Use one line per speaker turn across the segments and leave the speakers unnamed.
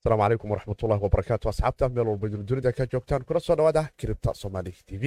asalaamu calaykum waraxmatullahi wabarakaatu asxaabta meel walba dunida ka joogtaan kuna soo dhawaada kiribta somaali t v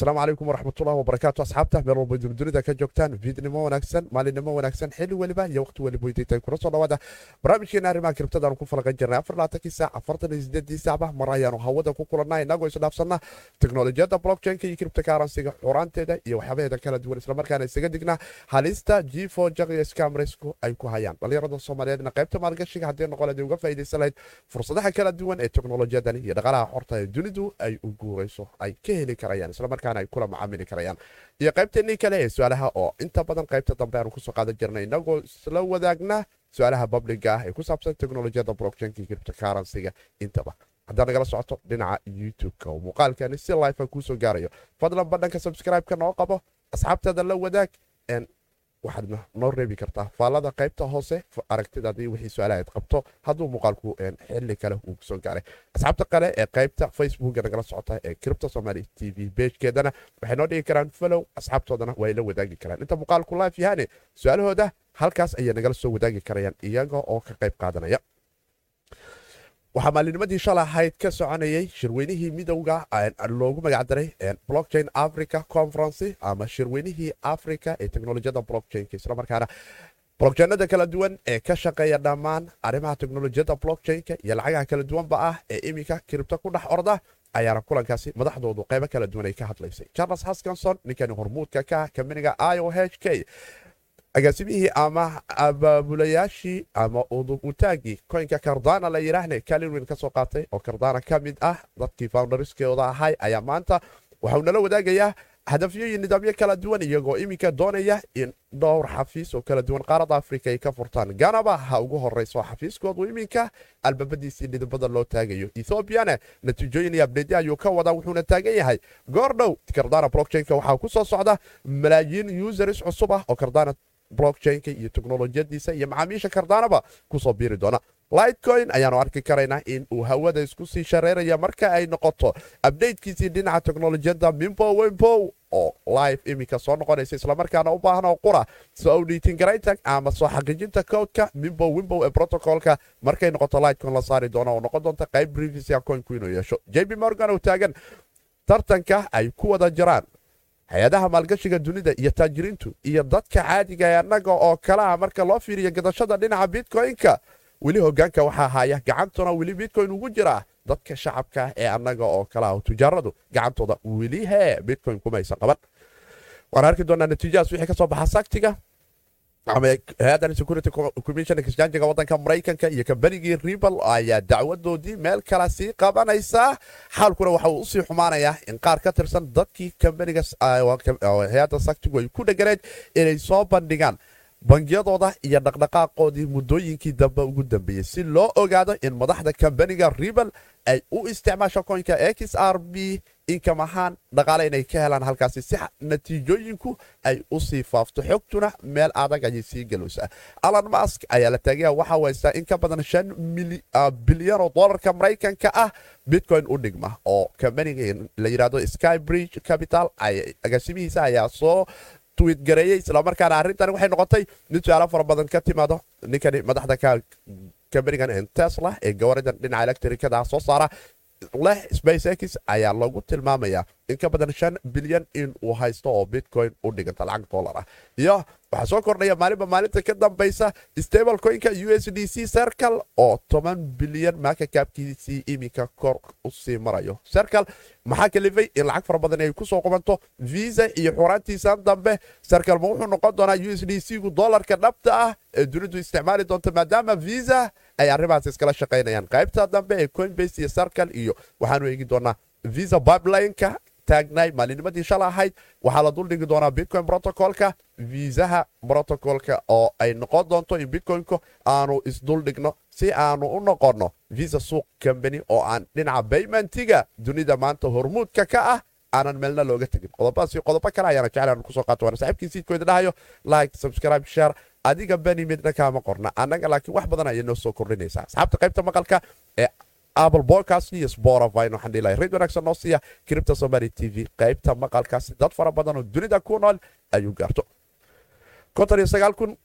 asalaamu calaykum waraxmatullahi wabarakaatu asxaabta meel walba dunida ka joogtaan fiidnimo wanaagsan maalinimo wanaagsan xilli weliba iyo waqti weliba weydiintay kuna soo dhawaada barnaamijkeena arrimaha kiribtadaanu ku falaqan jirnay. Afar labaatankii saac afartan sideedii saacba mar ayaanu hawada ku kulannaa inagoo isdhaafsanna teknolojiyadda blockchainka iyo kiribta karansiga xuraanteeda iyo waxyaabaheeda kala duwan islamarkaana isaga dignaa halista gfo jaqiyo scamresku ay ku hayaan. Dhalinyarada soomaaliyeedna qaybta maalgashiga haddii noqoleed uga faa'iidaysan lahayd fursadaha kala duwan ee teknolojiyadani iyo dhaqaalaha xorta ee dunidu ay u guurayso ay ka heli karayaan islamarkaana ay kula macaamili karayaan. Iyo qaybteenii kale ee su'aalaha oo inta badan qaybta dambe aanu ku soo qaadan jirnay inagoo isla wadaagna su'aalaha babliga ah ee ku saabsan teknolojiyadda blockchainka kiribta karansiga intaba haddaad nagala socoto dhinaca youtube-ka oo muuqaalkani si life kuusoo gaarayo. Fadlan badhanka subscribe-ka noo qabo asxaabtaada la wadaag waxaad noo reebi kartaa faallada qaybta hoose aragtidaadii wixii su'aalahaad qabto hadduu muuqaalku xili kale uu ku soo gaaray. Asxaabta kale ee qaybta facebooka nagala socota ee cripto somaly t v begeedana waxay noo dhigi karaan follow asxaabtoodana way la wadaagi karaan. Inta muuqaalku life yahaane su'aalahooda halkaas ayay nagala soo wadaagi karayaan iyaga oo ka qayb qaadanaya waxaa maalinimadii shala ahayd ka soconayay shirweynihii midowga loogu magacdaray blockchain africa conferency ama shirweynihii africa ee teknolojiyadda blockchainka. Islamarkaana blockchainada kala duwan ee ka shaqeeya dhammaan arrimaha teknolojiyadda blockchainka iyo lacagaha kala duwanba ah ee iminka kiribto ku dhex orda ayaana kulankaasi madaxdoodu qaybo kala duwan ay ka hadlaysay. Charles haskinson ninkani hormuudka ka ah kambaniga i o h k agaasimihii ama abaabulayaashii ama udubutaagii koynka kardana la yidhaahne kalilwin ka soo qaatay oo kardana ka mid ah dadkii foundariskeoda ahay ayaa maanta waxau nala wadaagayaa hadafyo iyo nidaamyo kala duwan iyagoo iminka doonaya in dhowr xafiis oo kala duwan qaarada afrika ay ka furtaan. Ganaba ha ugu horeyso xafiiskoodu iminka albaabadiisii dhidibada loo taagayo ethoobiana natiijooyin iyo abdeedya ayuu ka wadaa wuxuuna taagan yahay. Goordhow kardana blockchainka waxaa ku soo socda malaayiin users cusub ah oo kardana blockchainka iyo teknolojiyadiisa iyo macaamiisha kardaanaba ku soo biiri doona. Lightcoin ayaanu arki karaynaa in uu hawada isku sii shareeraya marka ay noqoto abdatekiisii dhinaca teknolojiyadda mimbo wembow oo live iminka soo noqonaysa islamarkaana u baahan oo qura. Soo dhiitingaraynta ama soo xaqiijinta codeka mimbo wimbow ee protocolka markay noqoto lightcoin la saari doona oo noqon doonta qayb brivisia coinku inuu yeesho. Jb morgan oo taagan. Tartanka ay ku wada jiraan hay'adaha maalgashiga dunida iyo taajiriintu iyo dadka caadiga ee annaga oo kale ah marka loo fiiriyo gadashada dhinaca bitcoin-ka weli hogaanka waxaa haya gacantuna weli bitcoin ugu jiraa dadka shacabka ee annaga oo kale ah tujaaradu gacantooda weli hee bitcoin kumaysan qaban. Waan arki doonaa natiijadaas wixii ka soo baxa saktiga ama hay'adan security commission exchangiga wadanka maraykanka iyo kambanigii ribal ayaa dacwadoodii meel kale sii qabanaysaa xaalkuna waxa uu u sii xumaanayaa in qaar ka tirsan dadkii kambaniga hay'adda saktigu ay ku dheganeed inay soo bandhigaan bangiyadooda iyo dhaqdhaqaaqoodii muddooyinkii dambe ugu dambeeyey si loo ogaado in madaxda kambaniga ribal ay u isticmaasho koynka x r b inkam ahaan dhaqaale inay ka helaan halkaasi si natiijooyinku ay u sii faafto. Xogtuna meel adag ayay sii galowsaa alan mask ayaa la taagaya waxaa weystaa in ka badan shan bilyan oo dolarka maraykanka ah bitcoin u dhigma. Oo kambaniga la yidhahdo skybridge capital agaasimihiisa ayaa soo gareeyey islamarkaana arrintan waxay noqotay mid su'aalo fara badan ka timaado. Ninkani madaxda ka kambanigan tesla ee gawaradan dhinaca electrikada soo saara leh spacex ayaa lagu tilmaamayaa in ka badan shan bilyan in uu haysto oo bitcoin u dhiganta lacag dolar ah iyo waxaa soo kordhaya maalinba maalinta ka dambaysa stable coinka u s d c circle oo toban bilyan maakakaabkiisii iminka kor u sii marayo circle maxaa kalifay in lacag fara badan ay ku soo qubanto visa iyo xuraantiisan dambe circle ma wuxuu noqon doonaa u s d c gu dolarka dhabta ah ee dunidu isticmaali doonto maadaama visa ay arrimahaas iskala shaqaynayaan qaybta dambe ee coinbase iyo circle iyo waxaanu eegi doonaa visa pipeline-ka taagnay maalinimadii shala ahayd waxaa la duldhigi doonaa bitcoin protocolka viisaha protocolka oo ay noqon doonto in bitcoinku aanu isduldhigno si aanu u noqonno visa suuq combany oo aan dhinaca baymentiga dunida maanta hormuudka ka ah aanan meelna looga tegin. Qodobadaas qodobo kale ayaana jeclaan ku soo qaato waana saaxiibkii siidkooda dhahayo. Like subscribe share. Adiga beni midna kaama qorna. Annaga laakiin wax badan ayay noo soo kordhinaysaa. Asxaabta qaybta maqalka ee apple podcast iyo spotify waxaan dhihi lahay rid wanaagsan noo siiya kiribta somali t v qaybta maqalkaasi dad fara badan oo dunida ku nool ayuu gaarto konton iyo sagaal kun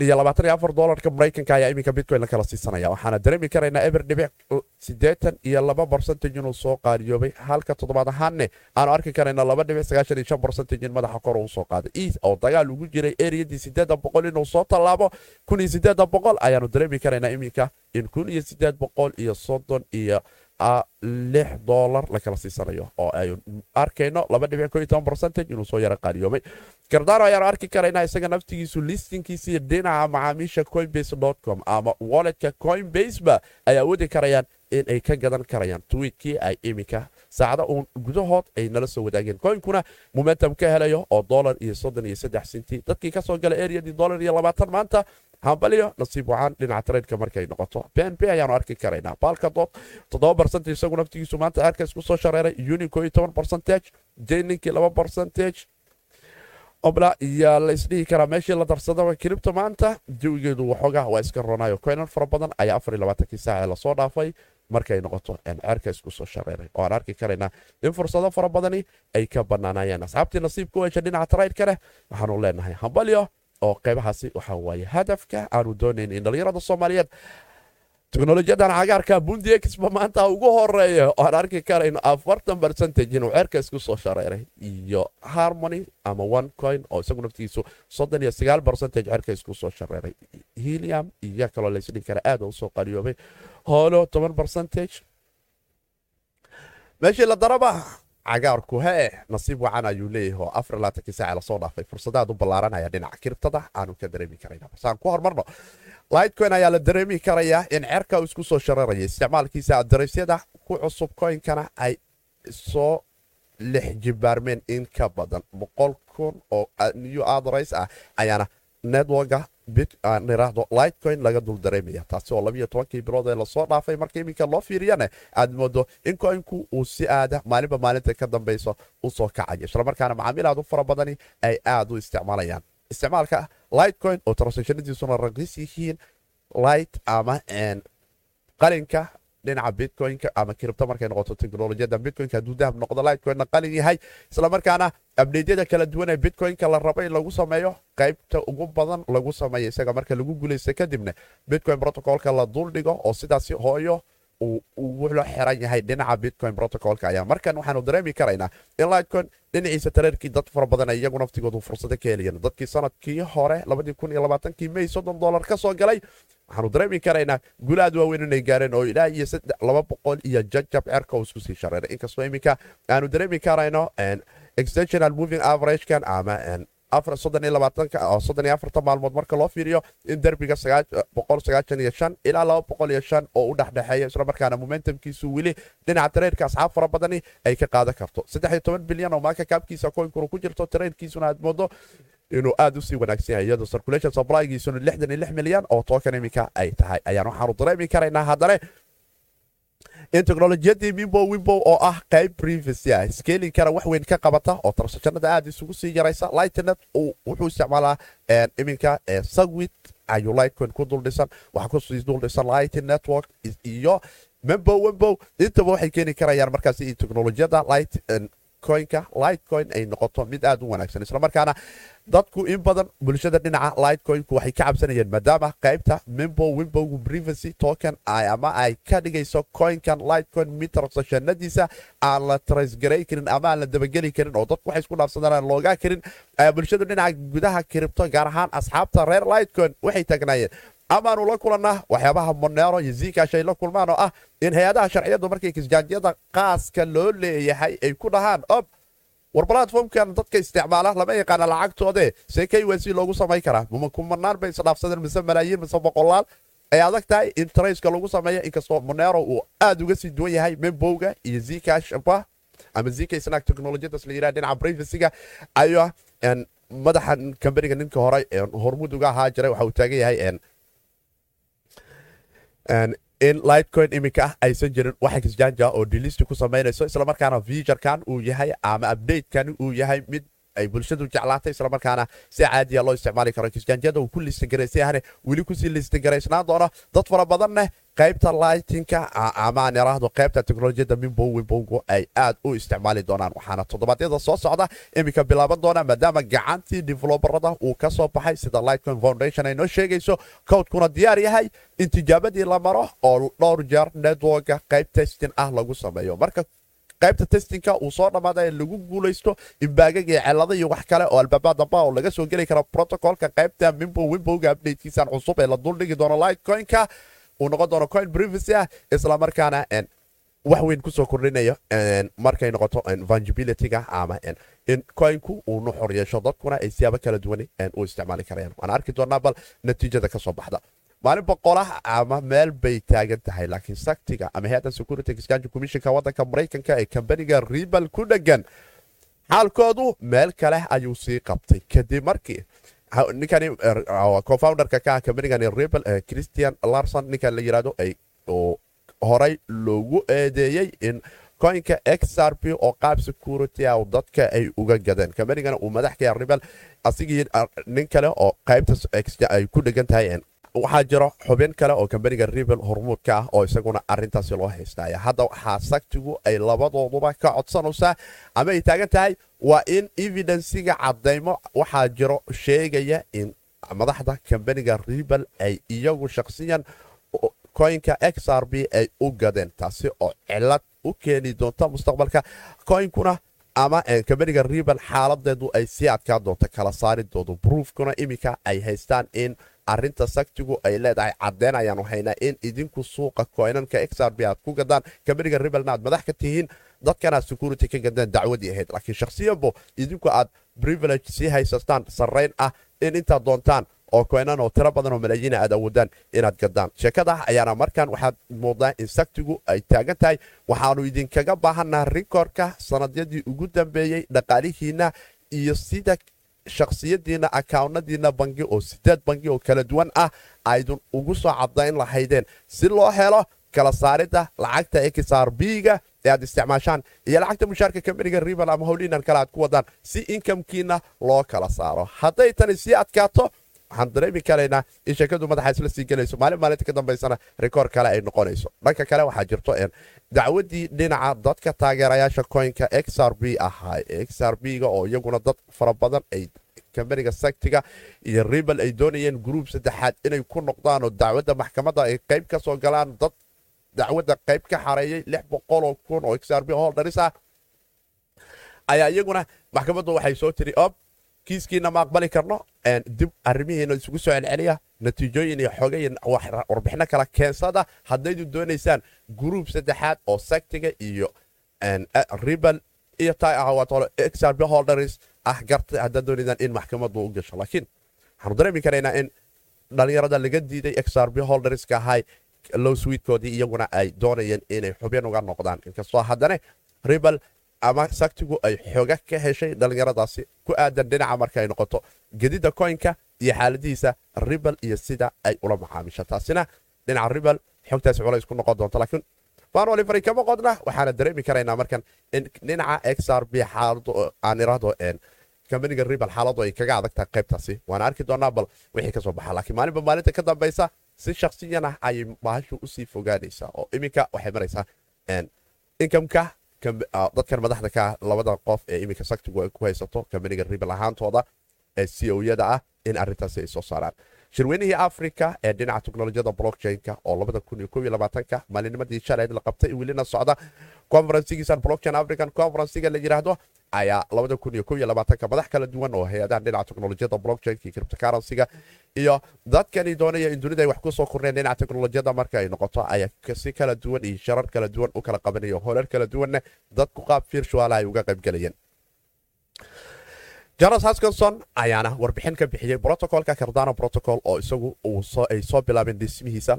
iyo labaatan iyo afar dolarka maraykanka ayaa iminka bitcoin la kala siisanaya waxaana dareemi karaynaa eber dhibic siddeetan iyo laba barcentage inuu soo qaaliyoobay halka toddobaad ahaanne aanu arki karayna laba dhibic sagaashan iyo shan barcentage in madaxa kor uu soo qaaday. Eas oo dagaal ugu jiray eriyadii siddeedda boqol inuu soo tallaabo kun iyo siddeedda boqol ayaanu dareemi karaynaa iminka in kun iyo siddeed boqol iyo soddon iyo lix dolar la kala siisanayo oo aynu arkayno inuu soo yara qaaliyoomay gardaro ayaanu arki karaynaa isaga naftigiisu listinkiisii dhinaca macaamiisha coinbase com ama walletka coinbaseba ay awoodi karayaan in ay ka gadan karayaan twiitkii ay iminka saacada uun gudahood ay nala soo wadaageen coinkuna momentum ka helayo oo dolar iyo soddon iyo saddex sinti dadkii ka soo gala eriyadii dolar iyo labaatan maanta hambaliyo nasiib wacaan dhinaca traydka markay noqoto. Bnb ayaanu arki toddoba barcentage isagu naftigiisu maanta arka isku soo shareeray. Unico iyo toban barcentage jeninkii laba barcentage obla iyo la isdhihi karaa meeshii la darsadaba kiribta maanta. Jawigeedu waxoogaa waa iska ronayo coinan fara badan ayaa iyo labaatankii saace la soo dhaafay markay noqoto ceerka isku soo shareeray. Oo aan arki karaynaa in fursado fara badani ay ka banaanayeen asxaabtii nasiibka u hesha dhinaca traydka waxaanu leenahay hambalyo oo qaybahaasi waxaa waaye hadafka aanu doonayn in dhallinyarada soomaaliyeed teknolojiyadan cagaarka bundi exba maanta ugu horreeya oo aan arki karayno afartan barcentage inuu ceerka isku soo shareeray iyo harmony ama one coin oo isagu naftigiisu soddon iyo sagaal barcentage ceerka isku soo shareeray. Helium iyo kaloo laysdhihi kara aad u soo qaliyoobay hoolo toban barcentage meeshii la daraba cagaarku hee nasiib wacan ayuu leeyahay oo saace la soo dhaafay. Fursadaad u ballaaranaya dhinaca kiribtada aanu ka dareemi karayna basaan ku hormarno. Lightcoin ayaa la dareemi karayaa in cerka uu isku soo shararaya isticmaalkiisa adareysyada ku cusub coinkana ay soo lix jibaarmeen in ka badan boqol kun oo new adres ah ayaana networka niraahdo lightcoin laga dul dareemaya taasi oo labiyo tobankii bilood ee la soo dhaafay marka iminka loo fiiriyana aad moodo in coinku uu si aada maalinba maalinta ka dambayso u soo kacayo islamarkaana macaamiil aad u fara badani ay aad u isticmaalayaan isticmaalka lightcoin oo transactionadiisuna raqiis yihiin light ama qalinka dhinaca bitcoinka ama kiribto markay noqoto teknolojiyada bitcoinka hadduu dahab noqdo lightcoinna qalin yahay islamarkaana abdeydyada kala duwan ee bitcoinka la rabo in lagu sameeyo qaybta ugu badan lagu sameeyo isaga marka lagu guulaysta kadibna bitcoin protocolka la duldhigo oo sidaasi hooyo wuxuu xiran yahay dhinaca bitcoin protocolka ayaa markan waxaanu dareemi karaynaa in lightcoin dhinaciisa tareerkii dad fara badan iyagu naftigoodu fursado ka helayan dadkii sannadkii hore kii may soddon dolar ka soo galay waxaanu dareemi karaynaa gulaad waaweyn inay gaareen oo ilaa iyo laba boqol iyo jajab cerka uu isku sii shareeray inkastoo iminka aanu dareemi karayno extensional moving averagekan ama maalmood marka loo fiiriyo in derbiga ilaa oo u dhexdhexeeya islamarkaana momentumkiisu weli dhinaca tareerka asxaab fara badani ay ka qaadan karto. Bilyan oo maaka kaabkiisa koynkunu ku jirto tareerkiisuna aad moodo inuu aad u sii wanaagsan yahay iyadoo circulation supplygiisuna milyan oo token imika ay tahay. Ayaan waxaanu dareemi karaynaa haddana in teknolojiyadii mimbo wimbo oo ah qayb privacy ah. Skelinkana wax weyn ka qabata oo tarsashanada aad isugu sii yaraysa. Lightnet wuxuu isticmaalaa iminka sagwit. Ayuu lightcoin ku duldhisan waxaa ku sii duldhisan light network iyo membo wimbo intaba waxay keeni karayaan markaas in teknolojiyada light coinka lightcoin ay noqoto mid aad u wanaagsan. Islamarkaana dadku in badan bulshada dhinaca lightcoinku waxay ka cabsanayeen maadaama qaybta mimbo wimbogu privacy token ama ay ka dhigayso coinkan lightcoin mitransactionadiisa aan la trasgaray karin ama aan la dabageli karin oo dadku waxay isku dhaafsadaan aan loogaa karin. Bulshadu dhinaca gudaha kiribto gaar ahaan asxaabta reer lightcoin waxay taagnaayeen amaanu la kulannaa waxyaabaha monero iyo zikash ay la kulmaan oo ah in hay'adaha sharciyadu markay kisjaanjiyada qaaska loo leeyahay ay ku dhahaan ob war platformkan dadka isticmaala lama yaqaana lacagtoode see kyc loogu samayn karaa. Kumanaan bay isdhaafsadeen mise malaayiin mise boqolaal ay adag tahay in traceka lagu sameeyo inkastoo monero uu aad uga sii duwan yahay membowga iyo zikashba ama zk snack technologiyadas la yiraha dhinaca privacyga ayaa madaxa kambaniga ninka hore hormud uga ahaa jiray waxa uu taagan yahay in lightcoin iminka ah aysan jirin wax exjanja oo delist ku samaynayso islamarkaana featurekan uu yahay ama updatekan uu yahay mid ay bulshadu jeclaatay islamarkaana si caadiya loo isticmaali karo kisjaanjiyada uu ku liistagaraysayahne weli ku sii liistagaraysnaan doono dad fara badanne qaybta lightinka amaan iraahdo qaybta teknolojiyadda mimbow wimbowgu ay aad u isticmaali doonaan waxaana toddobaadyada soo socda iminka bilaaban doona maadaama gacantii develobarada uu ka soo baxay sida lightcoin foundation ay noo sheegayso cowdkuna diyaar yahay in tijaabadii la maro oo dhowr jeer networka qayb testin ah lagu sameeyo marka qaybta testinka uu soo dhammaada ee lagu guulaysto in baagag iyo celado iyo wax kale oo albaabaa damba oo laga soo geli karo protocolka qaybta mimbow wimbowga updatekiisan cusub ee la duldhigi doono lightcoinka uu noqon doono coin privacy ah islamarkaana wax weyn ku soo kordhinayo markay noqoto vangibilityga ama in coinku uu nuxor yeesho dadkuna ay siyaabo kala duwan u isticmaali karayaan. Waan arki doonaa bal natiijada ka soo baxda maalin boqolaha ama meel bay taagan tahay laakiin saktiga ama hay'adda security exchange commissionka waddanka maraykanka ee kambaniga ribal ku dhegan xaalkoodu meel kale ayuu sii qabtay. Kadib markii ninkani cofounderka ka ah kambanigani rebel christian larson ninkan la yiraahdo ay horay loogu eedeeyey in coinka xrp oo qaab security ah dadka ay uga gadeen. Kambanigana uu madax ka yahay rebel asigii nin kale oo qaybta ay ku dhegan tahay waxaa jiro xubin kale oo kambaniga rebel hormuudka ah oo isaguna arintaasi loo haystaya hadda waxaa saktigu ay labadooduba ka codsanaysaa ama ay taagan tahay waa in evidensiga cadaymo waxaa jiro sheegaya in madaxda kambaniga rebel ay iyagu shakhsiyan koynka xrb ay u gadeen taasi oo cilad u keeni doonta mustaqbalka koynkuna ama kambaniga rebel xaaladeedu ay sii adkaa doonto kala saaridoodu bruufkuna iminka ay haystaan in arinta saktigu ay leedahay cadeen ayaanu haynaa in idinku suuqa koynanka xrb aad ku gadaan kambaniga rebelna aad madax ka tihiin dadkanaad security ka gadeen dacwadii ahayd laakiin shakhsiyanbo idinku aad privilege sii haysataan sarrayn ah in intaad doontaan oo koynan oo tiro badan oo malaayiina aad awoodaan inaad gadaan. Sheekada ayaana markaan waxaad muuqdaa in saktigu ay taagan tahay. Waxaanu idinkaga baahannaha rikoorka sanadyadii ugu dambeeyey dhaqaalihiinna iyo sida shakhsiyadiinna akaawnadiinna bangi oo sideed bangi oo kala duwan ah aydun ugu soo cadayn lahaydeen. Si loo helo kala saaridda lacagta xrb-ga ee aad isticmaashaan iyo lacagta mushaarka kambaniga rebel ama howliinan kale aad ku wadaan si inkamkiina loo kala saaro. Hadday tani sii adkaato waxaan dareemi karaynaa in sheekadu madaxa isla sii gelayso maalin maalinta ka dambaysana rikoor kale ay noqonayso dhanka kale waxaa jirto dacwadii dhinaca dadka taageerayaasha koynka xrb ahaa xrb-ga oo iyaguna dad fara badan ay kambaniga saktiga iyo rebel ay doonayeen gruub saddexaad inay ku noqdaan oo dacwadda maxkamadda ay qayb ka soo galaan dad dacwadda qayb ka xareeyey lix boqoloo kun oo xrb holdharis ah ayaa iyaguna maxkamaddu waxay soo tiri ob kiiskiina ma aqbali karno dib arrimihiina isugu soo celceliya natiijooyin iyo xogay warbixino kala keensada. Haddaydu doonaysaan gruub saddexaad oo saktiga iyo rebel iyo xrb holders ah garta haddaad doonaysaan in maxkamaddu u gasho. Laakiin waxaanu dareemi karaynaa in dhallinyarada laga diiday xrb holderska ahay low swiidkoodii iyaguna ay doonayeen inay xubin uga noqdaan. Inkastoo haddana rebel ama saktigu ay xoga ka heshay dhallinyaradaasi ku aadan dhinaca marka ay noqoto gedidda koynka iyo xaaladihiisa rebel iyo sida ay ula macaamisha taasina dhinaca rebel xogtaasi culays ku noqon doonta laakiin fanolifari kama qodna. Waxaana dareemi karaynaa markan in dhinaca xrb xaalado aan iraahdo kambaniga rebel xaaladu ay kaga adag qaybtaasi. Waana arki doonaa bal wixii ka soo baxa. Laakiin maalinba maalinta ka dambaysa si shaksiyan ah ayay bahashu u sii fogaanaysaa oo iminka waxay maraysaa inkamka dadkan madaxda ka labada qof ee iminka saktigu ay ku haysato kambaniga rebel ahaantooda ee c o yada ah in arintaasi ay soo saaraan. Shirweynihii africa ee dhinaca teknolojiyada blockchain-ka oo ka maalinimadii shalayd la qabtay welina socda conferensigiisan blockchain african conferenciga la yiraahdo ayaa madax kala duwan oo hay'adahan dhinaca teknolojiyada blockchain-ka cryptocurrency-ga iyo dadkani doonaya in dunida ay wax ku soo kordheen dhinaca teknolojiyada marka ay noqoto ayaa si kala duwan iyo sharar kala duwan u kala qabanaya horar kala duwanna dadku qaab virtual ay uga qaybgelayeen jaros haskinson ayaana warbixin ka bixiyey brotocolka cardano protocol oo isagu ay soo bilaabeen dhismihiisa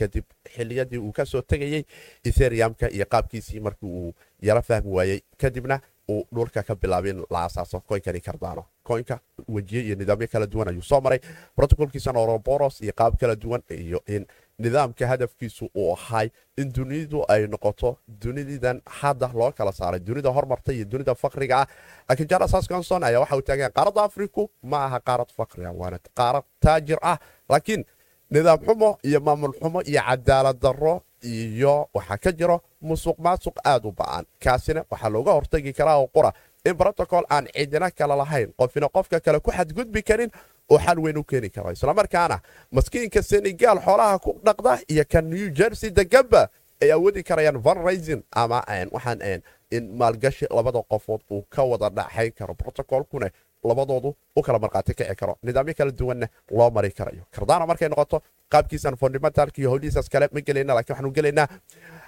kadib xiliyadii uu ka soo tegayey etheriumka iyo qaabkiisii markii uu yaro fahmi waayey kadibna uu dhulka ka bilaabin la asaaso koynkani cardano. Koynka wejiye iyo nidaamyo kala duwan ayuu soo maray. Protocolkiisana oroboros iyo qaab kala duwan iyo in nidaamka hadafkiisu uu ahay in dunidu ay noqoto dunidan hadda loo kala saaray dunida hormarta iyo dunida fakriga ah. Laakiin charles hasconson ayaa waxa uu taagan qaaradda afriku ma aha qaarad fakri ah waana qaarad taajir ah. Laakiin nidaam xumo iyo maamul xumo iyo cadaalad darro iyo waxaa ka jiro musuq maasuq aad u ba'an. Kaasina waxaa looga hortagi karaa oo qura. In brotocol aan cidina kale lahayn qofina qofka kale ku xadgudbi karin oo xal weyn u keeni karo islamarkaana maskiinka senegaal xoolaha ku dhaqda iyo ka new jersey deganba ay awoodi karayaan vanraisin ama waxaan in maalgashi labada qofood uu ka wada dhaxayn karo. Brotocolkuna labadoodu u kala markhaati kici karo. Nidaamyo kala duwanna loo mari karayo. Kardana markay noqoto qaabkiisan fundamentalka iyo howlihiisaas kale ma gelayna lakiin waxaanu gelaynaa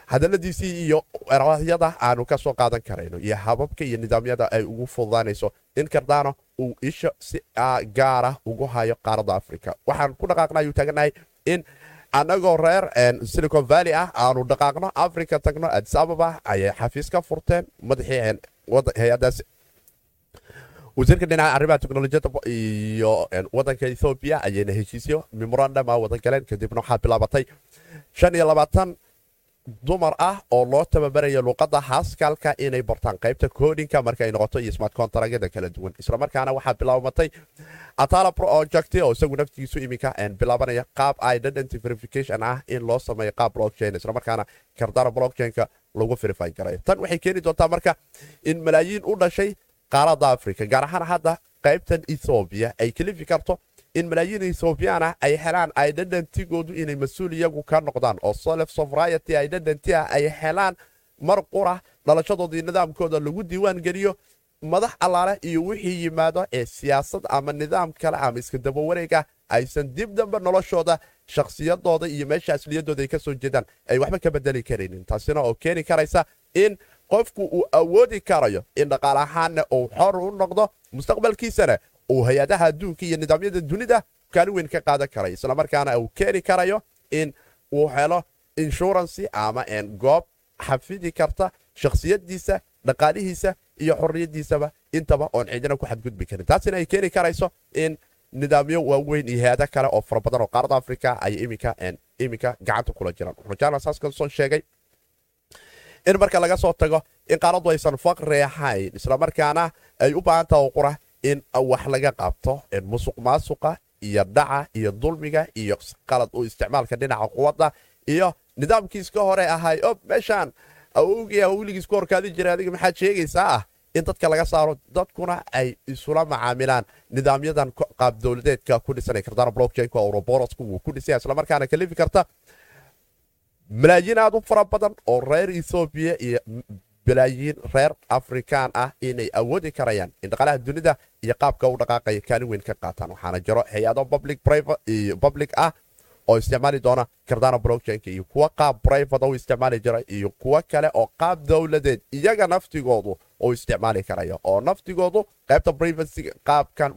hadaladiisii iyo erahyada aanu ka soo qaadan karayno iyo hababka iyo nidaamyada ay ugu fududaanayso in kardano uu isha si gaara ugu hayo qaaradda africa waxaan ku dhaqaaqna ayuu taaganahay in annagoo reer silicon valley ah aanu dhaqaaqno africa tagno adis ababa ayay xafiis ka furteen madaxii hay'adaas wasiirka dhinaca arrimaha teknolojiyadda iyo wadanka ethoobiya ayayna heshiisyo memorandum a wada galeen kadibna waxaa bilaabatay shan iyo labaatan dumar ah oo loo tababarayo luuqadda haaskalka inay bartaan qaybta koodinka markaay noqoto iyo smart contragyada kala duwan. Islamarkaana waxaa bilaabatay atala project oo isagu naftigiisu iminka bilaabanaya qaab identity verification ah in loo sameeyo qaab blockchain. Islamarkaana kardana blockchainka lagu verify garayo tan waxay keeni doontaa marka in malaayiin u dhashay qaaradda africa gaar ahaan hadda qaybtan ethoobiya ay kalifi karto in malaayiin ethoobiyan ah ay helaan identitygoodu inay mas'uul iyagu ka noqdaan. Oo self sovereiety identity ah ay helaan mar qura dhalashadoodii nidaamkooda lagu diiwaan geliyo madax allaale iyo wixii yimaado ee siyaasad ama nidaam kale ama iska daba wareega aysan dib dambe noloshooda shakhsiyadooda iyo meesha asliyadooda ay ka soo jeedaan ay waxba ka bedeli karaynin taasina oo keeni karaysa in qofku uu awoodi karayo in dhaqaal ahaanna uu xor u noqdo mustaqbalkiisana uu hay'adaha adduunka iyo nidaamyada dunida kaalin weyn ka qaadan karayo islamarkaana uu keeni karayo in uu helo inshurancy ama goob xafidi karta shakhsiyadiisa dhaqaalihiisa iyo xorriyadiisaba intaba oon cidina ku xadgudbi karin. Taasina ay keeni karayso in nidaamyo waaweyn iyo hay'ado kale oo fara badan oo qaaradda africa ay iminka gacanta kula jiraan haskinson sheegay in marka laga soo tago in qaaraddu aysan faqri ahayn islamarkaana ay u baahan taha qura in wax laga qabto musuq maasuqa iyo dhaca iyo dulmiga iyo qalad u isticmaalka dhinaca quwadda iyo nidaamkiis ka hore ahay. Ob meeshaan awowgii wiligiis ku horkaadi jiray adiga maxaad sheegaysaa ah in dadka laga saaro dadkuna ay isula macaamilaan nidaamyadan qaab dowladeedka ku dhisanay kardana blockchainka ouroborosku wuu ku dhisaya islamarkaana kalifi karta. Malaayiin aad u fara badan oo reer ethoobiya iyo balaayiin reer afrikaan ah inay awoodi karayaan in dhaqaalaha dunida iyo qaabka u dhaqaaqaya kaalin weyn ka qaataan. Waxaana jiro hay'ado public ah oo isticmaali doona kardana blockchainka iyo kuwa qaab brivate u isticmaali jira iyo kuwo kale oo qaab dowladeed iyaga naftigoodu uu isticmaali karayo oo naftigoodu qaybta qaabkan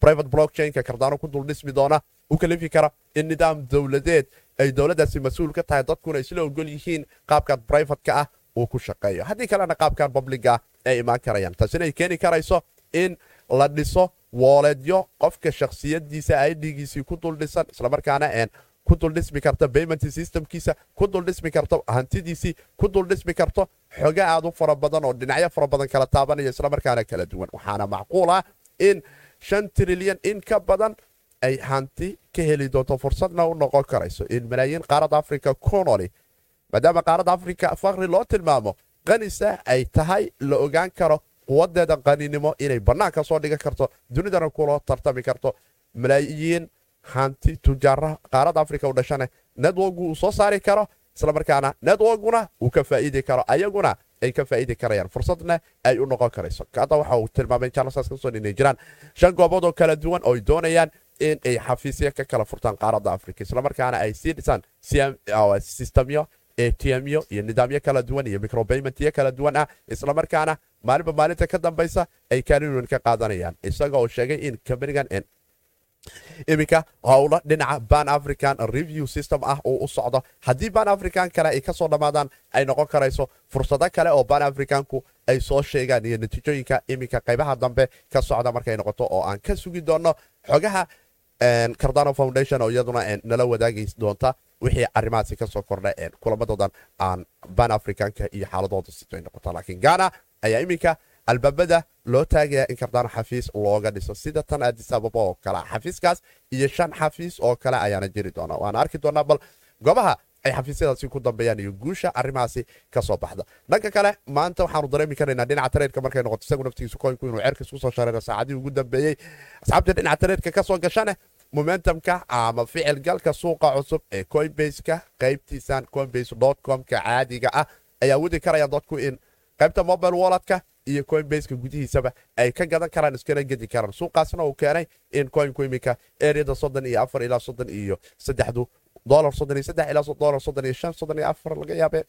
private blockchainka kardano ku dul dhismi doona u kalifi kara in nidaam dowladeed ay dowladdaasi mas'uul ka tahay dadkuna isla ogol yihiin qaabkan brivatka ah uu ku shaqeeyo haddii kalena qaabkan publiga ay imaan karayaan taasina ay keeni karayso in la dhiso wooleedyo qofka shakhsiyadiisa idgiisii ku duldhisan islamarkaana ku duldhismi karta payment systemkiisa ku duldhismi karto hantidiisii ku duldhismi karto xoge aad u fara badan oo dhinacyo fara badan kala taabanaya islamarkaana kala duwan. Waxaana macquul ah in shan trilyan in ka badan ay hanti ka heli doonto fursadna u noqon karayso in malaayiin qaaradda africa conoli maadaama qaaradda africa fakri loo tilmaamo qanisa ay tahay la ogaan karo quwadeeda qaninimo inay bannaanka soo dhigan karto dunidana kula tartami karto malaayiin hanti tujaara qaaradda africa u dhashane networku uu soo saari karo islamarkaana networkuna uu ka faa'iidi karo ayaguna ay ka faa'iidi karayaan fursadna ay u noqon karayso hadda waxa uu tilmaamay charles ka soo inay jiraan shan goobood oo kala duwan oo ay doonayaan in ay xafiisya ka kala furtaan qaaradda africa islamarkaana ay sii dhisaan sistemyo atmyo iyo nidaamyo kala duwan iyo microbaymentyo kala duwan ah islamarkaana maalinba maalinta ka dambaysa ay kaalin ka qaadanayaan isaga oo sheegay in kambanigan iminka howlo dhinaca ban african review system ah oo u socdo. Haddii ban african kale ay ka soo dhammaadaan ay noqon karayso fursado kale oo ban africanku ay soo sheegaan iyo natiijooyinka iminka qaybaha dambe ka socda markay noqoto oo aan ka sugi doonno xogaha cardano foundation oo iyaduna nala wadaagi doonta wixii arrimahaasi ka soo kordha kulamadoodan aan ban africanka iyo xaaladooda siday noqota laakiin ghana ayaa iminka albaabada loo taagaya in cardano xafiis looga dhiso. Sida tan addis ababa oo kale xafiiskaas iyo shan xafiis oo kale ayaana jiri doona. Waana arki doonaa bal goobaha ay xafiisyadaasi ku dambeeyaan iyo guusha arrimahaasi ka soo baxda. Dhanka kale maanta waxaanu dareemi karaynaa dhinaca tareerka markay noqoto isagu naftigiisu koynku inuu cerkas ku soo shareero saacadihii ugu dambeeyey. Asxaabta dhinaca tareerka ka soo gashane momentumka ama ficil galka suuqa cusub ee coinbaseka qaybtiisan coinbase comka caadiga ah ayaa wadi karayaan dadku in qaybta mobile walletka iyo coinbaseka gudihiisaba ay ka gadan karaan iskana gedi karaan. Suuqaasna uu keenay in coinku iminka eriyada soddon iyo afar ilaa soddon iyo saddexdu dolar iyo saddex ilaa dolar iyo iyo laga yaabee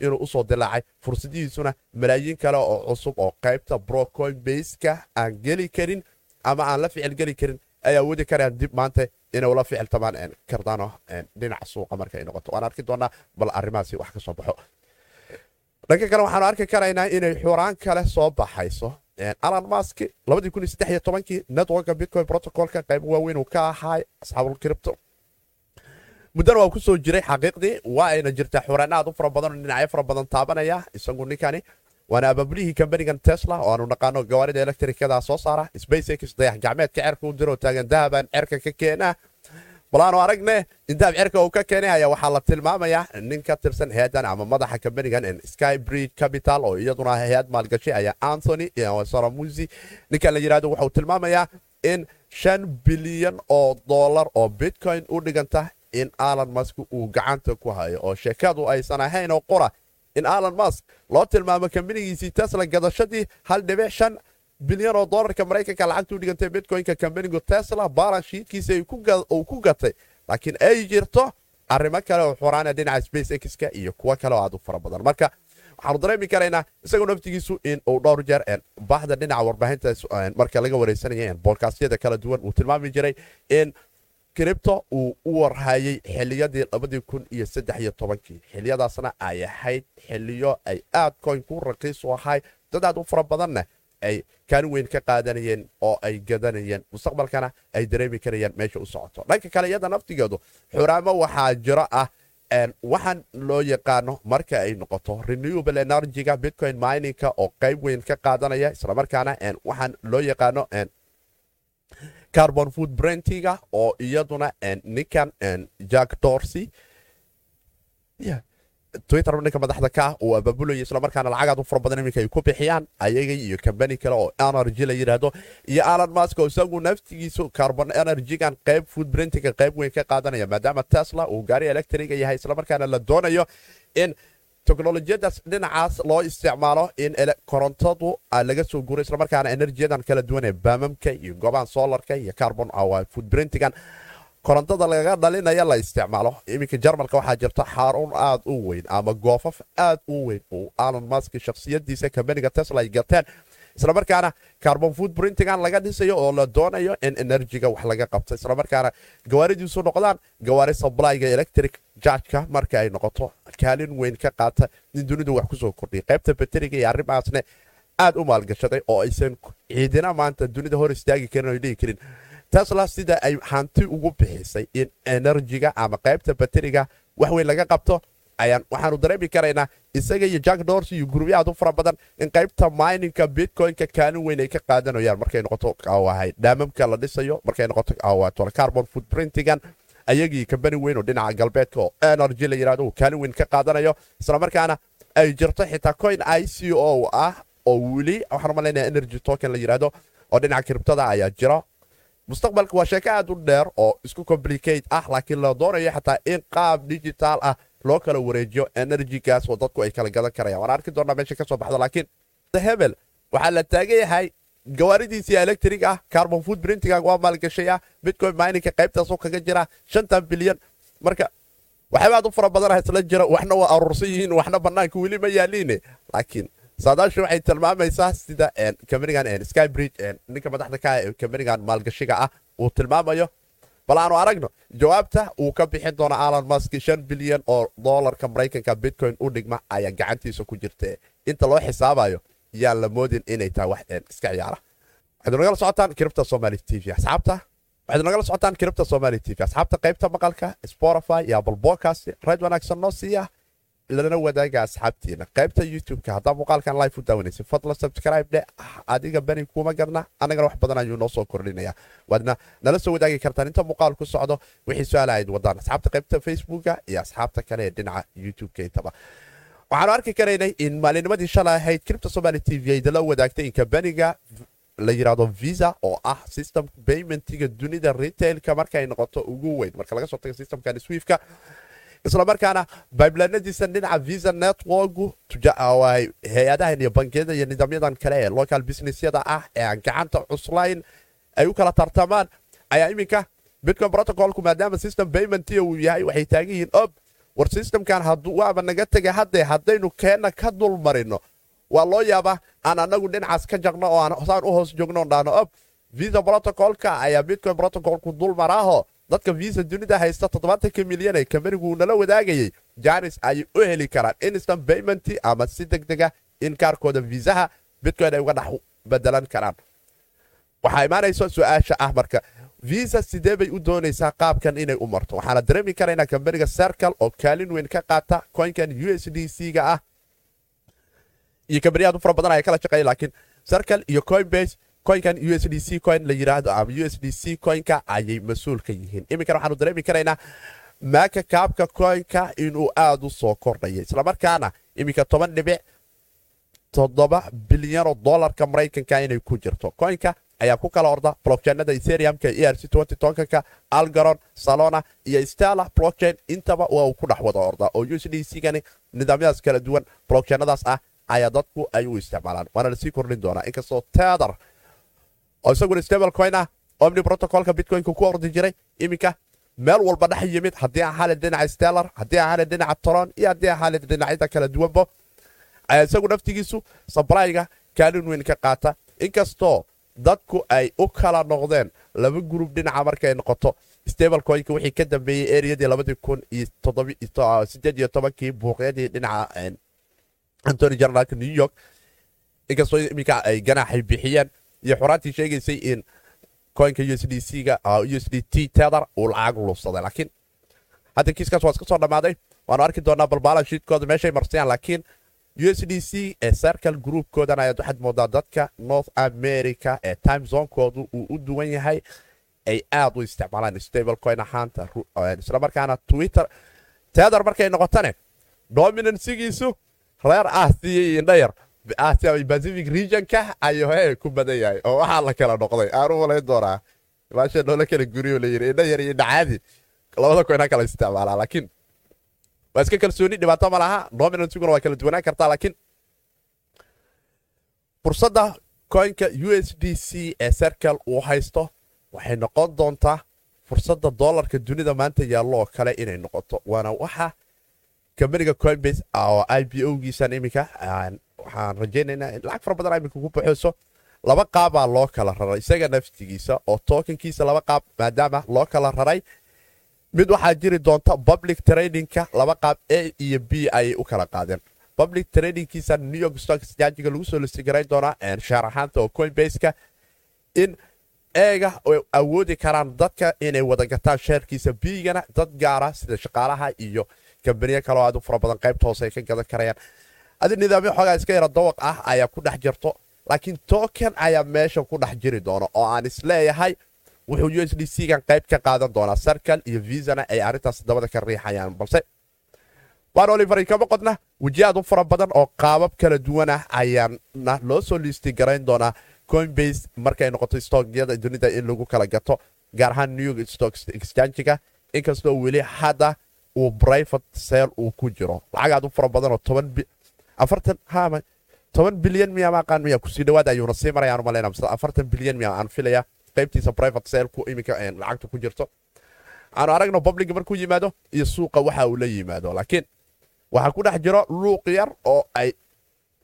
inuu u soo dilaacay fursadihiisuna malaayiin kale oo cusub oo qaybta bro coinbaseka aan geli karin ama aan la ficil geli karin ay awoodi karayaan dib maanta inay ula ficiltamaan cardano dhinaca suuqa marka ay noqoto waan arki doonaa bal arrimahaasi wax ka baxo dhanka kale waxaanu arki karaynaa inay xuraan kale soo baxayso alan mask kii networka bitcoin protocolka qayb waaweyn uu ka ahaa asxaabul cripto muddana waa ku soo jiray xaqiiqdii. Waa ayna jirtaa aad u fara badan oo dhinacyo fara badan taabanaya. Isagu ninkani waana abaabulihii kambanigan tesla oo aanu naqaano gawaarida elektrikada soo saara. Spacex dayax gacmeedka cerka u diro taagan dahaban cerka ka keena. Balaanu aragne in dahab cerka uu ka keenay ayaa waxaa la tilmaamayaa nin ka tirsan hay'adan ama madaxa kambanigan sky breed capital oo iyaduna hay'ad maalgashay ayaa anthony saramusi ninkan la yiraahdo wuxuu tilmaamayaa in shan bilyan oo dollar oo bitcoin u dhiganta in alan mask uu gacanta ku hayo oo sheekadu aysan ahayn oo qora in alan mask loo tilmaamo kambanigiisii tesla gadashadii hal dhibic shan bilyan oo dolarka maraykanka lacagta u dhigantay bitcoinka kambanigu tesla balan shiidkiisa uu ku gatay. Laakiin ay jirto arrimo kale oo xuraana dhinaca space xka iyo kuwo kale oo aad u fara badan. Marka waxaanu dareemi karaynaa isagoo naftigiisu in uu dhowr jeer bahda dhinaca warbaahinta marka laga wareysanaya boodkastyada kala duwan uu tilmaami jiray in cripto uu u warhayay xiliyadii labadii kun iyo saddex iyo tobankii. Xiliyadaasna ay ahayd xiliyo ay aad coin ku raqiis u ahay. Dad aad u fara badanna ay kaalin weyn ka qaadanayeen oo ay gadanayeen. Mustaqbalkana ay dareemi karayaan meesha u socoto. Dhanka kale iyada naftigeedu xuraamo waxaa jiro ah waxaan loo yaqaano marka ay noqoto renewable energyga bitcoin miningka oo qayb weyn ka qaadanaya. Islamarkaana waxaan loo yaqaano carbon food brentiga oo iyaduna ninkan jack dorsey. Twitter ninka madaxda ka ah uu abaabulaya islamarkaana lacagaad u fara badan iminka ay ku bixiyaan ayaga iyo kambani kale oo energy la yidhaahdo iyo alan mask oo isagu naftigiisu carbon energygan qayb food brentiga qayb weyn ka qaadanaya maadaama tesla uu gaari electriga yahay islamarkaana la doonayo in teknolojiyadaas dhinacaas loo isticmaalo in korontadu laga soo guuro islamarkaana enerjiyadan kala duwan ee baamamka iyo gobahan solarka iyo carbon food brentigan korontada lagaga dhalinaya la isticmaalo. Iminka jarmalka waxaa jirta xarun aad u weyn ama goofaf aad u weyn uu alon mask shakhsiyadiisa kambaniga tesla ay gateen islamarkaana carbon food printingan laga dhisayo oo la doonayo in enerjiga wax laga qabto. Islamarkaana gawaaridiisu noqdaan gawaari sablyga electric jargka marka ay noqoto. Kaalin weyn ka qaata in dunidu wax ku soo kordhiya qaybta bateriga iyo arrimahaasne aad u maalgashaday oo aysan ciidina maanta dunida hor istaagi karin o dhihi karin. Tesla sida ay hanti ugu bixisay in enerjiga ama qaybta bateriga wax weyn laga qabto waxaanu dareemi karaynaa isaga iyo jack dors iyo gurubya aad u fara badan in qaybta mininka bitcoinka kaalin weyn ay ka qaadanayaan markay noqoto dhaamamka la dhisayo markay noqoto carbon food printingan ayagii kambani weyn oo dhinaca galbeedka oo energy la yiraahdo uu kaalin weyn ka qaadanayo. Islamarkaana ay jirto xitaa coin i c o ah oo weli waxaan malaynaya energy token la yiraahdo oo dhinaca kiribtada ayaa jira. Mustaqbalka waa sheeko aad u dheer oo isku complicate ah laakiin la doonayo xataa in qaab digital ah loo kala wareejiyo energygaas oo dadku ay kala gadan karayaan. Waan arki doonaa meesha ka soo baxda laakiin hebel waxaa la taagan yahay gawaaridiisii electric ah carbon food printinga waa maalgashay ah bitcoin mininka qaybtaasoo kaga jira shantan bilyan. Marka waxyaaba aad u fara badanah isla jira waxna waa aruursan yihiin waxna bannaanka weli ma yaaliine. Laakiin saadaashu waxay tilmaamaysaa sida kambanigan skybridge ninka madaxda ka ee kambanigan maalgashiga ah uu tilmaamayo bal aanu aragno jawaabta uu ka bixin doono alan mask shan bilyan oo dolarka maraykanka bitcoin u dhigma ayaa gacantiisa ku jirta inta loo xisaabayo yaan la moodin inay tahay wax iska ciyaara. Waxaad nagala socotaan kiribta somali t v asxaabta. Waxaad nagala socotaan kiribta somali tv asxaabta qaybta maqalka spotify iyo apple podcast rayd wanaagsan noo siiya lana wadaaga asxaabtiina qaybta youtube-ka haddaa muuqaalkan live u daawanaysa fadlan subscribe dhe adiga beni kuma garna annagana wax badan ayuu noo soo kordhinaya waadna nala soo wadaagi kartaan inta muuqaal ku socdo wixii su'aala ayd wadaan asxaabta qaybta facebooka iyo asxaabta kale ee dhinaca youtube-ka intaba waxaanu arki karaynay in maalinimadii shalay ahayd kiribta somali t v aydala wadaagtay in kambaniga la yidhaahdo visa oo ah system paymentiga dunida retailka markay noqoto ugu weyn marka laga soo tago systemkan swiifka islamarkaana biblanadiisa dhinaca visa networku hay'adahan iyo bangiyada iyo nidaamyadan kale ee local businessyada ah ee aan gacanta cuslayn ay u kala tartamaan. Ayaa iminka bitcoin protocolku maadaama system payment uu yahay waxay taagan yihiin ob war systemkan waaba naga tegay haddee haddaynu keenna ka dul marino waa loo yaabaa aan anagu dhinacaas ka jaqno oo aan saan u hoos joogno dhahno ob visa protocolka ayaa bitcoin protocolku dul maraaho dadka visa dunida haysta milyan ee kambanigu nala wadaagayay. Janis ayay u heli karaan instant payment ama si deg dega in kaarkooda viisaha bitcoin ay uga dhex bedelan karaan. Waxaa imaanaysa su'aasha ah marka visa sidee bay u doonaysaa qaabkan inay u marto? Waxaana dareemi karaynaa kambaniga sercal oo kaalin weyn ka qaata coinkan u s d c ga ah. Iyo kambaniyaad u fara badan aya kala shaqeeya laakiin sercal iyo coinbase coinkan u s d c coin la yiraahdo ama u s d c coinka ayay mas'uul ka yihiin. Iminkana waxaanu dareemi karaynaa maaka kaabka coinka inuu aada u soo kordhaya islamarkaana iminka toban dhibic toddoba bilyanoo dolarka maraykanka inay ku jirto. Coinka ayaa ku kala orda blockchainada ethereumka e r c ka algaron salona iyo stella blockchain. Intaba waa uu ku dhex wada orda oo u s d c gani nidaamyadaas kala duwan blockchainadaas ah ayaa dadku ay u isticmaalaan. Waana la sii kordhin doonaa. Inkastoo tether oo isaguna stable coin ah omni protocolka bitcoinka ku ordi jiray iminka meel walba dhex yimid. Haddii aan xalid dhinaca stellar haddii aan xalid dhinaca toron iyo haddii aan xalid dhinacyada kala duwanbo isagu naftigiisu sabryga kaalin weyn ka qaata. Inkastoo dadku ay u kala noqdeen laba gurub dhinaca markay noqoto stable coinka wixii ka dambeeyey eriyadii labadii kun iyo sideed iyo tobankii buuqyadii dhinaca antony generalka new york. Inkastoo iminka ay ganaaxay bixiyeen iyo xuraantii sheegaysay in coinka u s d c ga u s d t tether uu lacag lubsaday laakiin hadda kiiskaas waa iska soo dhammaaday waanu arki doonaa balbaalan shiidkooda meeshay marsayaan laakiin u s d c ee circle groupkoodan ayaad waxaad moodaa dadka north america ee time zonekoodu uu u duwan yahay ay aad u isticmaalaan stable coin ahaanta islamarkaana twitter. Tether markay noqotane dominansigiisu reer aasiya iyo indhayar pacific regionka ayuu he ku badan yahay oo waxaa la kala noqday. Aan u malayn doonaa maasha noola kala guriyo layiri indha yar iyo indhacaadi labada coina kala isticmaalaa laakiin waa iska kalsooni dhibaato ma laha dominansiguna waa kala duwanaan kartaa laakiin fursadda coinka u s d c ee circle uu haysto waxay noqon doontaa fursadda doolarka dunida maanta yaallo oo kale inay noqoto. Waana waxa kambaniga coinbase oo i b o giisan iminka waxaan rajaynaynaa in lacag fara badan iminka ku baxayso laba qaabaa loo kala raray isaga naftigiisa oo tookankiisa laba qaab maadaama loo kala raray. Mid waxaa jiri doonta public tradingka laba qaab a iyo b ayay u kala qaadeen. Public tradingkiisa new york stock exchange-ga lagu soo listigarayn doonaa shaar ahaanta oo coinbase-ka in eega ay awoodi karaan dadka inay wada gataan sheerkiisa bigana dad gaara sida shaqaalaha iyo kambaniyo kaleo aad u fara badan qaybta hoose ay ka gadan karayaan adi nidaamyo xoogaa iska yara dawaq ah ayaa ku dhex jirto laakiin token ayaa meesha ku dhex jiri doono oo aan is leeyahay wuxuu u s d c gan qayb ka qaadan doonaa sarkal iyo visana ay arrintaas dabada ka riixayaan balse waan oliver kama qodna wejiyaad u fara badan oo qaabab kala duwan ah ayaana loo soo liisti garayn doonaa coinbase markay noqoto stookyada dunida in lagu kala gato gaar ahaan new york stock exchange-ga. Inkastoo weli hadda uu brivate sale uu ku jiro lacagaad u fara badanoo afartan hama markuu yimaado iyo suuqa waxa uu la yimaado. Laakiin waxaa ku dhex jiro luuq yar oo ay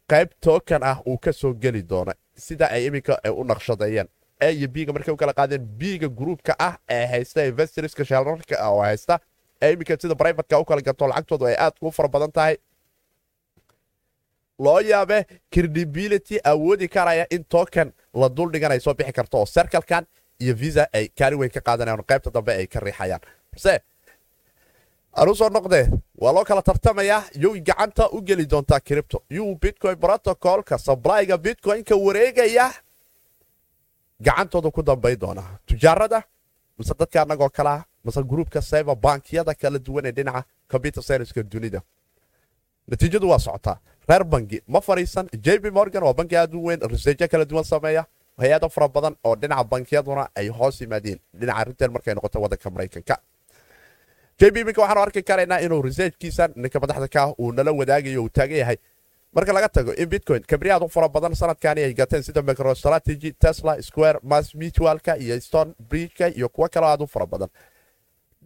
qayb token ah uu ka geli doono sida ay iminka u naqshadeeyeen. A iyo biga markay u qaadeen biga gruupka ah ee haysta investorska sheelarka ah oo haysta ee sida brivateka u gato lacagtoodu ay aad u fara badan tahay loo yaabe credibility awoodi karaya in token la dul dhigan ay soo bixi karto oo serkalkan iyo visa ay kaalin weyn ka qaadanayaan qaybta dambe ay ka riixayaan. Balse anuu soo noqdee waa loo kala tartamayaa yow gacanta u geli doontaa cripto yuu bitcoin protocolka sablyga bitcoin-ka wareegaya gacantooda ku dambay doonaa tujaarada mise dadka annagoo kalea mise gruubka cyber bankiyada kala duwan ee dhinaca computer scienska dunida. Natiijadu waa socotaa reer bangi ma fariisan jb morgan waa banki aad u weyn riseejo kala duwan sameeya hay'ado fara badan oo dhinaca bankiyaduna ay hoos yimaadeen. Dhinaca ritel markay noqoto wadanka maraykanka jb iminka waxaanu arki karaynaa inuu researchkiisa ninka madaxda ka ah uu nala wadaagayo uu taagan yahay. Marka laga tago in bitcoin kabriyaad u fara badan sanadkani ay gateen sida microstrategy tesla square mass mutualka iyo stone bridgeka iyo kuwo kaloo aad u fara badan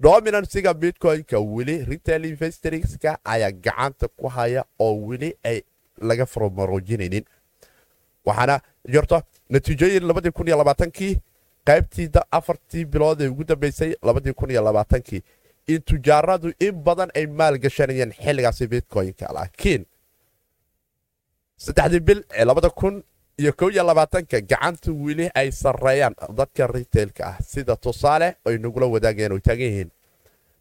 dominansiga bitcoin-ka weli retail investorska ayaa gacanta ku haya oo weli ay laga farmaroojinaynin. Waxaana jirto natiijooyin labadii kun iyo labaatankii qaybtii afartii bilood ee ugu dambeysay labadii kun iyo labaatankii. In tujaaradu in badan ay maal gashanayeen xilligaasi bitcoin-ka laakiin saddexdii bil ee labada kun iyo kow iyo labaatanka gacanta weli ay sarreeyaan dadka retailka ah. Sida tusaale ay nagula wadaagayeen oo taagan yihiin.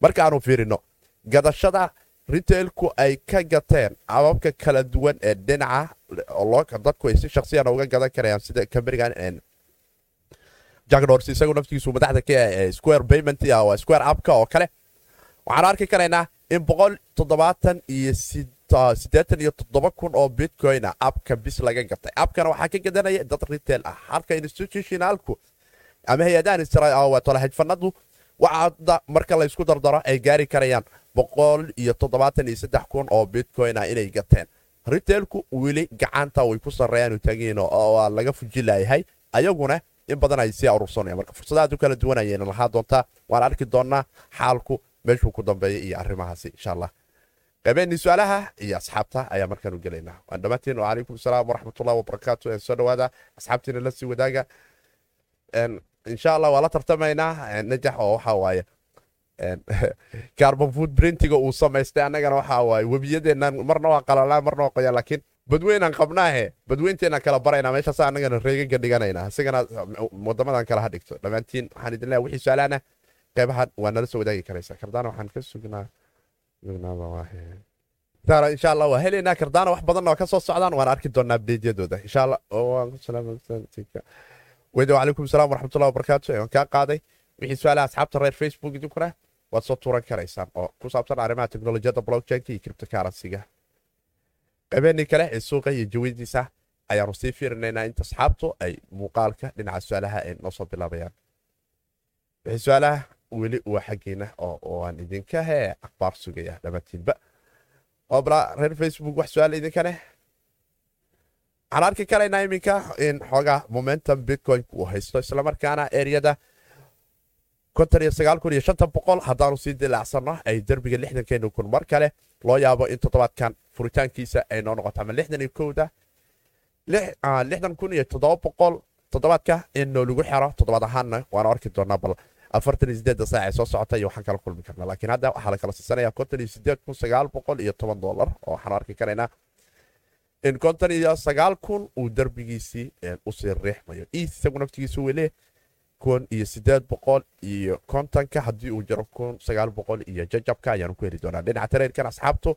Markaanu fiirino gadashada retailku ay ka gateen ababka kala duwan ee dhinaca dadku ay si shaksiyana uga gadan karayaan sida kambanigan jackdors isagu naftigiisu madaxda ka ah square payment square appka oo kale. Waxaanu arki karaynaa in boqol toddobaatan iyo toddoba kun oo bitcoina abka bis laga gatay abkana waxaa ka gadanaya dad retail ah halka institutionalku ama hay'adahan tolahajfanadu waxaada marka laysku dardaro ay gaari karayaan boqol iyo toddobaatan iyo saddex kun oo bitcoin ah inay gateen. Retailku weli gacanta way ku sarreeyaan taagiin oo laga fujilayahay ayaguna in badan ay sii urursanayaan marka fursadahaad u kala duwan ayayna lahaa doontaa waan arki doonnaa xaalku meeshuu ku dambeeya iyo arrimahaasi insha allah qaybeenii su'aalaha iyo asxaabta ayaa markaan u gelaynaa waan dhammaantiin wacalaykum asalaam waraxmatullahi wabarakaatu soo dhowaada asxaabtiina la sii wadaaga. Insha allah waa la tartamaynaa. Najax oo waxa waaye carbon food printiga uu samaystay annagana waxa waaye webiyadeennan marna waa qalalaa marna waa qoyaan laakiin badweynaan qabnaahe badweynteenaan kala baraynaa meeshaas annagana reegaga dhiganaynaa. Isigana wadamadan kala ha dhigto. Dhammaantiin waxaan idin leeyahay wixii su'aalaana qaybahan waa nala soo wadaagi karaysaa. Kardaana waxaan ka sugnaa insha allah waa helaynaa kardaana wax badan oo ka soo socdaan. Waan arki doonaa abdeedyadooda insha allah weyda asalaam waraxmatullahi wabarakaatu waan kaa qaaday. Wixii su'aalaha asxaabta reer facebook idinkuna waad soo tuuran karaysaan oo ku saabsan arrimaha teknolojiyadda blockchainka iyo cryptocurrencyga. Qaybeenii kale ee suuqa iyo jawadiisa ayaanu sii fiirinaynaa inta asxaabtu ay muuqaalka dhinaca su'aalaha ay noo soo bilaabayaan weli waa xaggiina oo idinka hee akhbaar sugaya dhammaantiinba obla reer facebook wax su'aal idinka leh. Waxaan arki karaynaa iminka in xoogaa momentum bitcoin uu haysto islamarkaana eriyada haddaanu sii dilaacsanno ay derbiga lixdankeenu kun mar kale loo yaabo in toddobaadkan furitaankiisa ay noo noqoto ama lixdan kowda lixdan kun iyo toddoba boqol toddobaadka in noolagu xero toddobaad ahaanna waanu arki doonaa bal afartan iyo saac ee soo socota iyo waxaan kala kulmi karnaa. Laakiin hadda waxaa la kala siisanaya konton iyo sideed kun sagaal boqol iyo toban dollar oo waxaanu arki karaynaa in konton iyo sagaal kun uu derbigiisii u sii riixmayo. Isagu naftigiisu wele kun iyo sideed boqol iyo kontonka haddii uu jiro kun sagaal boqol iyo jajabka ayaanu ku heli doonaa. Dhinaca tareerkan asxaabtu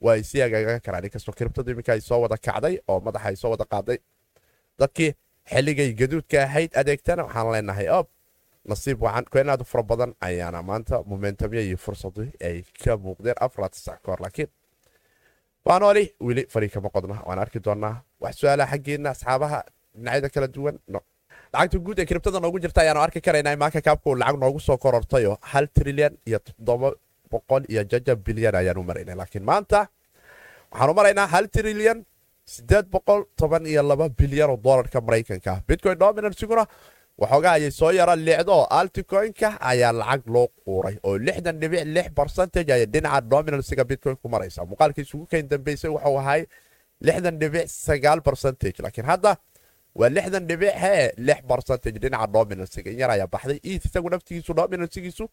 waa ay sii agaagan karaan. Inkastoo kiribtada iminka ay soo wada kacday oo madaxa ay soo wada qaaday dadkii xilligay gaduudka ahayd adeegtana waxaan leenahay ob nasiib wacan. Keenaadu fara badan ayaana maanta momentumya iyo fursadu ay ka muuqdeen afar sac kahor laakiin baanooli weli fari kama qodna. Waan arki doonaa wax su'aalaha xaggeena asxaabaha dhinacyada kala duwan. Lacagta guud ee kiribtada noogu jirta ayaanu arki karaynaa imaanka kaabka uu lacag noogu soo korortayoo hal trilyan iyo toddoba boqol iyo jaja bilyan ayaanu maraynaa laakiin maanta waxaanu maraynaa hal trilyan sideed boqol toban iyo laba bilyan oo doolarka maraykanka. Bitcoin dominansiguna waxoogaa ayay soo yara leecdo oo alticoinka ayaa lacag loo quuray oo lixdan dhibic lix barcentage ayay dhinaca dominansiga bitcoin ku maraysa. Muuqaalkii isugu kayn dambeysay wuxuu ahay lixdan dhibic sagaal barcentage laakiin hadda waa lixdan dhibic hee lix barcentage dhinaca dominansiga in yar ayaa baxday. Iid isagu naftigiisu dominansigiisu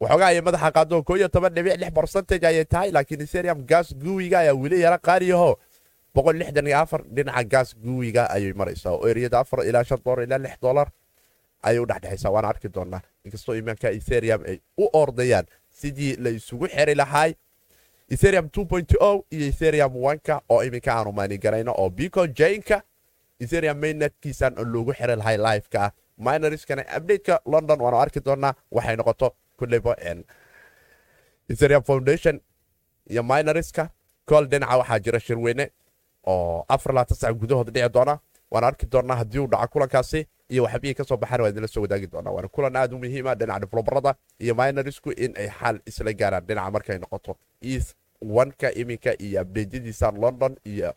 waxoogaa ayay madaxa qaado koo iyo toban dhibic lix barcentage ayay tahay laakiin ethereum gas guwiga ayaa weli yara qaaliyaho dhinaca gaas guwiga ayay maraysaa oo eriyada afar ilaa shan dolar ilaa lix dolar ayay u dhexdhexaysaa. Waana arki doonaa inkastoo imaanka etherium ay u ordayaan sidii la isugu xeri lahaay. Etherium iyo etherium ka oo iminka aanu maanigarayno oo bico jainka etherium mainnetkiisan loogu xeri lahay liveka ah minorskana london waanu arki doonaa waxay noqoto kulleyba etherium foundation iyo minorska kool dhinaca waxaa jira shirweyne oo afar laatan sac gudahood dhici doona. Waana arki doonaa haddii uu dhaco kulankaasi iyo waxbihii ka soo baxaan waa idinla soo wadaagi doonaa. Waana kulan aad u muhiima dhinaca develobarada iyo minorsku in ay xal isla gaaraan. Dhinaca markay noqoto east wanka iminka iyo abdeedyadiisa london iyo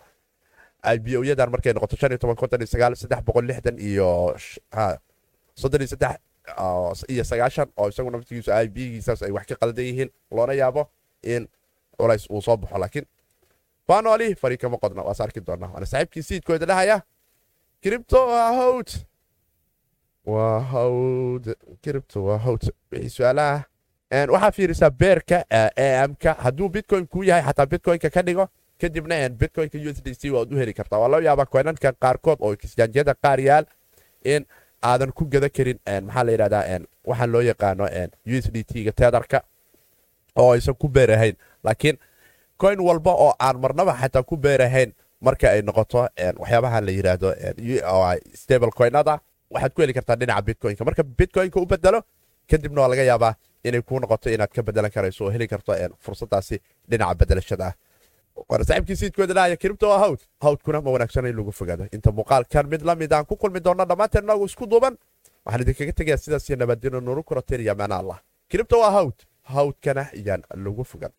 ibo-yadan markay noqoto shan iyo toban konton iyo sagaal saddex boqol lixdan iyo soddon iyo saddex iyo sagaashan oo isagu naftigiisu ib-giisaas ay wax ka qaldan yihiin. Loona yaabo in culays uu soo baxo laakiin fanoli fari kama qodna waas arki doonaa waana saaxiibkii siidkooda dhahaya cripto waa hawd. Waa hawd. Cripto waa hawd. Wixii su'aalaha. Waxaa fiirisaa beerka amka hadduu bitcoin kuu yahay xataa bitcoinka ka dhigo kadibna bitcoinka u s d c waad u heli kartaa. Waa loo yaabaa koynanka qaarkood oo kisjaanjiyada qaar yaal in aadan ku gada karin maxaa la yidhahdaa waxaan loo yaqaano u s d t ga teedarka oo aysan ku beerahayn laakiin coin walba oo aan marnaba xataa ku beerahayn. Marka ay noqoto waxyaabaha la yidhaahdo stable coinada waxaad ku heli kartaa dhinaca bitcoinka. Marka bitcoinka u bedelo kadibna waa laga yaabaa inay kuu noqoto inaad ka bedelan karayso oo heli karto fursadaasi dhinaca bedelashada ah waana saaxiibkii siidkooda dhahaya kiribto hawd. Hawdkuna ma wanaagsan in lagu fogaado. Inta muuqaalkan mid la mid aan ku kulmi doonno dhammaanteen inagu isku duuban. Waxaan idinkaga tegayaa sidaas iyo nabadino nuru kurateen iyo maana allah. Waa hawd. Hawdkana iyaan lagu fogan